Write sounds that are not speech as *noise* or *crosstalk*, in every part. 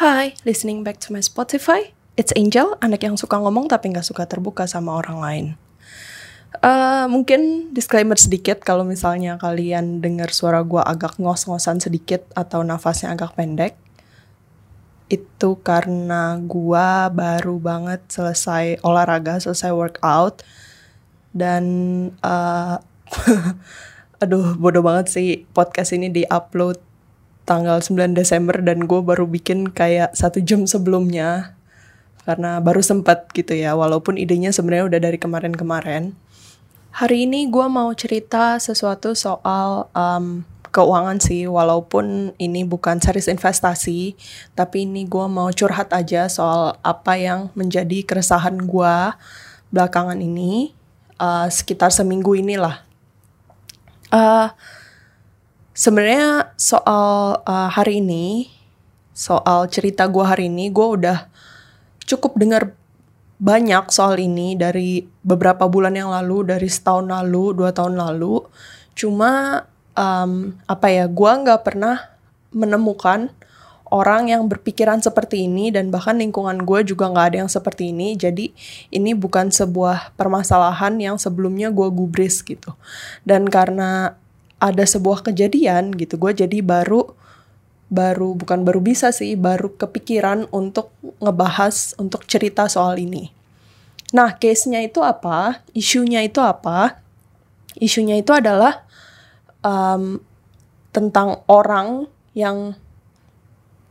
Hi, listening back to my Spotify. It's Angel, anak yang suka ngomong tapi nggak suka terbuka sama orang lain. Uh, mungkin disclaimer sedikit kalau misalnya kalian dengar suara gue agak ngos-ngosan sedikit atau nafasnya agak pendek. Itu karena gue baru banget selesai olahraga, selesai workout. Dan uh, *laughs* aduh bodoh banget sih podcast ini di-upload tanggal 9 Desember dan gue baru bikin kayak satu jam sebelumnya. Karena baru sempat gitu ya walaupun idenya sebenarnya udah dari kemarin-kemarin. Hari ini gue mau cerita sesuatu soal um, keuangan sih walaupun ini bukan series investasi tapi ini gue mau curhat aja soal apa yang menjadi keresahan gue belakangan ini uh, sekitar seminggu inilah. Uh, sebenarnya soal uh, hari ini, soal cerita gue hari ini, gue udah cukup dengar banyak soal ini dari beberapa bulan yang lalu, dari setahun lalu, dua tahun lalu. Cuma um, apa ya, gue nggak pernah menemukan orang yang berpikiran seperti ini dan bahkan lingkungan gue juga nggak ada yang seperti ini. Jadi ini bukan sebuah permasalahan yang sebelumnya gue gubris gitu. Dan karena ada sebuah kejadian gitu gue jadi baru baru bukan baru bisa sih baru kepikiran untuk ngebahas untuk cerita soal ini. Nah case nya itu apa? Isunya itu apa? Isunya itu adalah um, tentang orang yang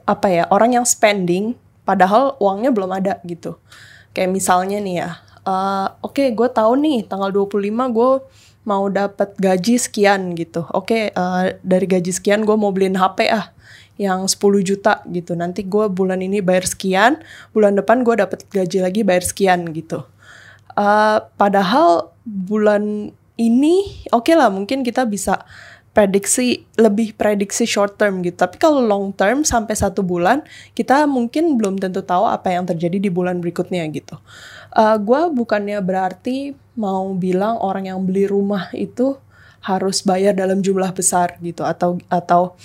apa ya orang yang spending padahal uangnya belum ada gitu. Kayak misalnya nih ya uh, oke okay, gue tahu nih tanggal 25 gue mau dapat gaji sekian gitu. Oke, okay, uh, eh, dari gaji sekian gue mau beliin HP ah yang 10 juta gitu. Nanti gue bulan ini bayar sekian, bulan depan gue dapat gaji lagi bayar sekian gitu. Uh, padahal bulan ini oke okay lah mungkin kita bisa prediksi lebih prediksi short term gitu. Tapi kalau long term sampai satu bulan kita mungkin belum tentu tahu apa yang terjadi di bulan berikutnya gitu. Uh, gue bukannya berarti mau bilang orang yang beli rumah itu harus bayar dalam jumlah besar gitu. Atau atau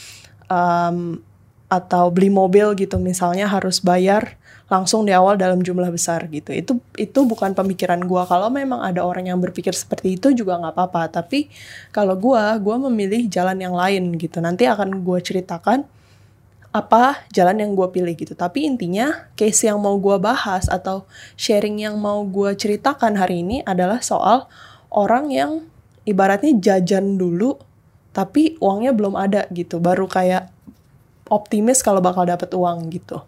um, atau beli mobil gitu. Misalnya harus bayar langsung di awal dalam jumlah besar gitu. Itu itu bukan pemikiran gue kalau memang ada orang yang berpikir seperti itu juga nggak apa-apa. Tapi kalau gue gue memilih jalan yang lain gitu. Nanti akan gue ceritakan apa jalan yang gue pilih gitu. Tapi intinya case yang mau gue bahas atau sharing yang mau gue ceritakan hari ini adalah soal orang yang ibaratnya jajan dulu tapi uangnya belum ada gitu. Baru kayak optimis kalau bakal dapet uang gitu.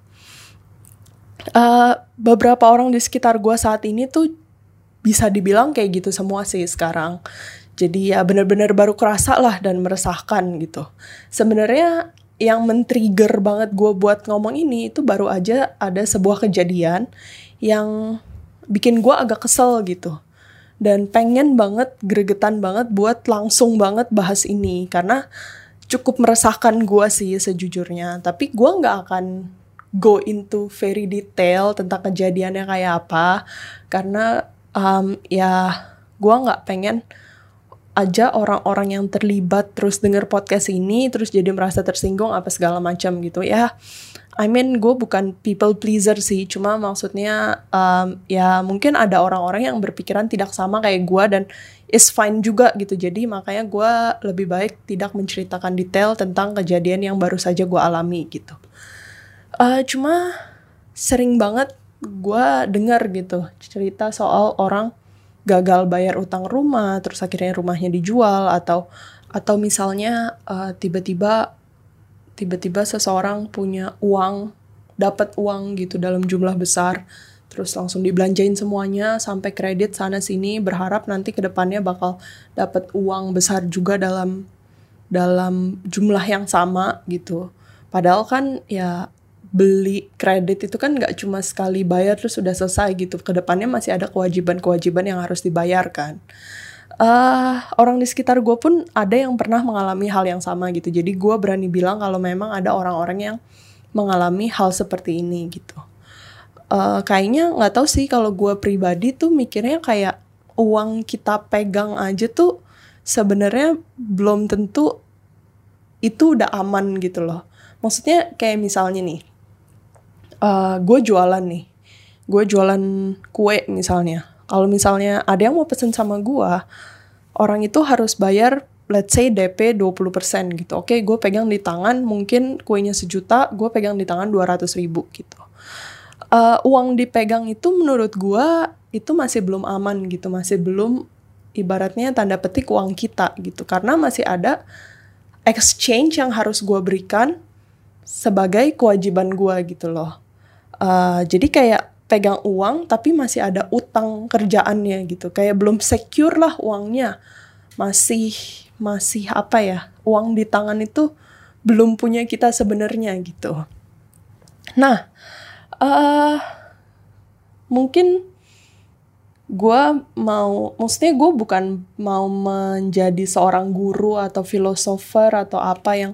Uh, beberapa orang di sekitar gue saat ini tuh bisa dibilang kayak gitu semua sih sekarang. Jadi ya bener-bener baru kerasa lah dan meresahkan gitu. Sebenarnya yang men-trigger banget gue buat ngomong ini itu baru aja ada sebuah kejadian yang bikin gue agak kesel gitu. Dan pengen banget gregetan banget buat langsung banget bahas ini. Karena cukup meresahkan gue sih sejujurnya. Tapi gue nggak akan go into very detail tentang kejadiannya kayak apa. Karena um, ya gue nggak pengen aja orang-orang yang terlibat terus denger podcast ini terus jadi merasa tersinggung apa segala macam gitu ya. I mean gue bukan people pleaser sih cuma maksudnya um, ya mungkin ada orang-orang yang berpikiran tidak sama kayak gue dan is fine juga gitu. Jadi makanya gue lebih baik tidak menceritakan detail tentang kejadian yang baru saja gue alami gitu. Uh, cuma sering banget gue dengar gitu cerita soal orang gagal bayar utang rumah terus akhirnya rumahnya dijual atau atau misalnya uh, tiba-tiba tiba-tiba seseorang punya uang dapat uang gitu dalam jumlah besar terus langsung dibelanjain semuanya sampai kredit sana sini berharap nanti ke depannya bakal dapat uang besar juga dalam dalam jumlah yang sama gitu. Padahal kan ya beli kredit itu kan nggak cuma sekali bayar terus sudah selesai gitu. Ke depannya masih ada kewajiban-kewajiban yang harus dibayarkan. Uh, orang di sekitar gue pun ada yang pernah mengalami hal yang sama gitu. Jadi gue berani bilang kalau memang ada orang-orang yang mengalami hal seperti ini gitu. Uh, kayaknya nggak tahu sih kalau gue pribadi tuh mikirnya kayak uang kita pegang aja tuh sebenarnya belum tentu itu udah aman gitu loh. Maksudnya kayak misalnya nih, uh, gue jualan nih gue jualan kue misalnya kalau misalnya ada yang mau pesen sama gue orang itu harus bayar let's say DP 20% gitu. Oke, gue pegang di tangan mungkin kuenya sejuta, gue pegang di tangan 200 ribu gitu. Uh, uang dipegang itu menurut gue itu masih belum aman gitu, masih belum ibaratnya tanda petik uang kita gitu. Karena masih ada exchange yang harus gue berikan sebagai kewajiban gue gitu loh. Uh, jadi kayak pegang uang tapi masih ada utang kerjaannya gitu. Kayak belum secure lah uangnya. Masih masih apa ya? Uang di tangan itu belum punya kita sebenarnya gitu. Nah, uh, mungkin gue mau, maksudnya gue bukan mau menjadi seorang guru atau filosofer atau apa yang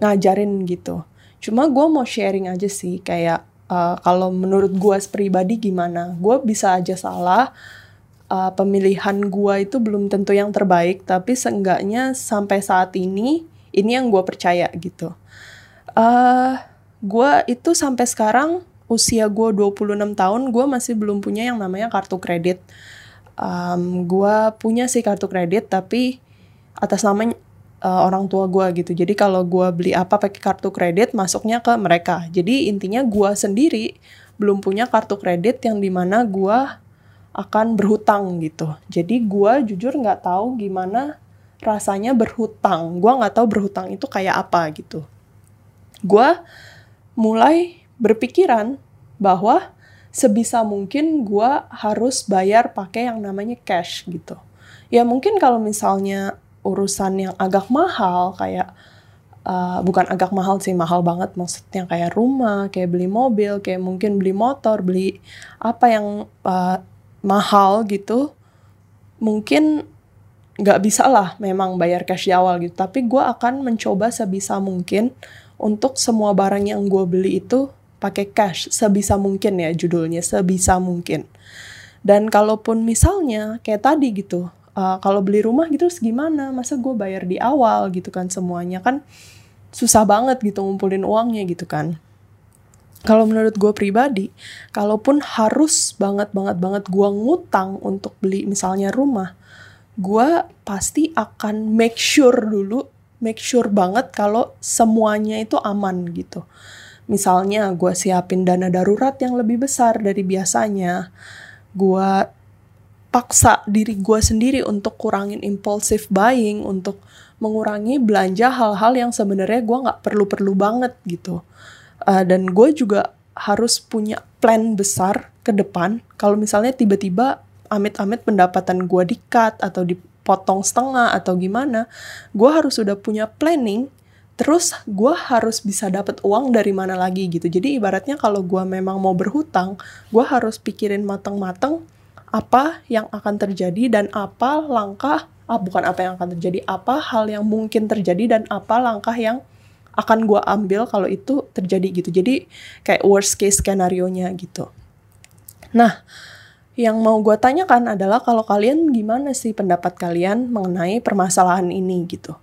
ngajarin gitu. Cuma gue mau sharing aja sih kayak uh, kalau menurut gue pribadi gimana. Gue bisa aja salah. Uh, pemilihan gue itu belum tentu yang terbaik, tapi seenggaknya sampai saat ini ini yang gue percaya gitu. Uh, gue itu sampai sekarang usia gue 26 tahun, gue masih belum punya yang namanya kartu kredit. Um, gue punya sih kartu kredit, tapi atas nama uh, orang tua gue gitu. Jadi kalau gue beli apa pakai kartu kredit masuknya ke mereka. Jadi intinya gue sendiri belum punya kartu kredit yang di mana gue akan berhutang gitu. Jadi gue jujur nggak tahu gimana rasanya berhutang. Gue nggak tahu berhutang itu kayak apa gitu. Gue mulai berpikiran bahwa sebisa mungkin gue harus bayar pakai yang namanya cash gitu. Ya mungkin kalau misalnya urusan yang agak mahal kayak uh, bukan agak mahal sih mahal banget maksudnya kayak rumah kayak beli mobil kayak mungkin beli motor beli apa yang uh, mahal gitu mungkin nggak bisa lah memang bayar cash di awal gitu. Tapi gue akan mencoba sebisa mungkin untuk semua barang yang gue beli itu pakai cash sebisa mungkin ya judulnya sebisa mungkin. Dan kalaupun misalnya kayak tadi gitu uh, kalau beli rumah gitu terus gimana? Masa gue bayar di awal gitu kan semuanya? Kan susah banget gitu ngumpulin uangnya gitu kan. Kalau menurut gue pribadi kalaupun harus banget banget banget gue ngutang untuk beli misalnya rumah gue pasti akan make sure dulu make sure banget kalau semuanya itu aman gitu. Misalnya gue siapin dana darurat yang lebih besar dari biasanya gue paksa diri gue sendiri untuk kurangin impulsive buying, untuk mengurangi belanja hal-hal yang sebenarnya gue nggak perlu-perlu banget gitu. Uh, dan gue juga harus punya plan besar ke depan. Kalau misalnya tiba-tiba amit-amit pendapatan gue di-cut atau dipotong setengah atau gimana, gue harus sudah punya planning terus gue harus bisa dapat uang dari mana lagi gitu jadi ibaratnya kalau gue memang mau berhutang gue harus pikirin matang-matang apa yang akan terjadi dan apa langkah ah bukan apa yang akan terjadi apa hal yang mungkin terjadi dan apa langkah yang akan gue ambil kalau itu terjadi gitu. Jadi kayak worst case skenario nya gitu. Nah yang mau gue tanyakan adalah kalau kalian gimana sih pendapat kalian mengenai permasalahan ini gitu?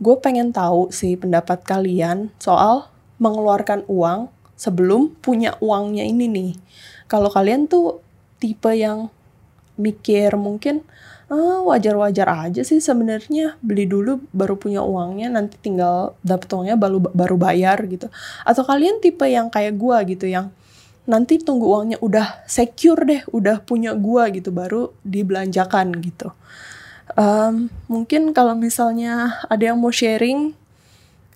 Gue pengen tahu sih pendapat kalian soal mengeluarkan uang sebelum punya uangnya ini nih. Kalau kalian tuh tipe yang mikir mungkin ah, wajar-wajar aja sih sebenarnya beli dulu baru punya uangnya nanti tinggal dapet uangnya baru baru bayar gitu. Atau kalian tipe yang kayak gua gitu yang nanti tunggu uangnya udah secure deh udah punya gua gitu baru dibelanjakan gitu. Um, mungkin kalau misalnya ada yang mau sharing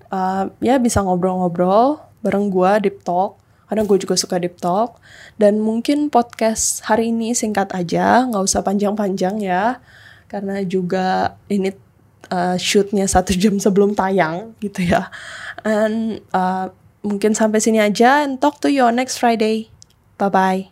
uh, ya bisa ngobrol-ngobrol bareng gua deep talk karena gue juga suka deep talk. Dan mungkin podcast hari ini singkat aja nggak usah panjang-panjang ya. Karena juga ini uh, shootnya satu jam sebelum tayang gitu ya. And uh, mungkin sampai sini aja. And talk to you on next Friday. Bye bye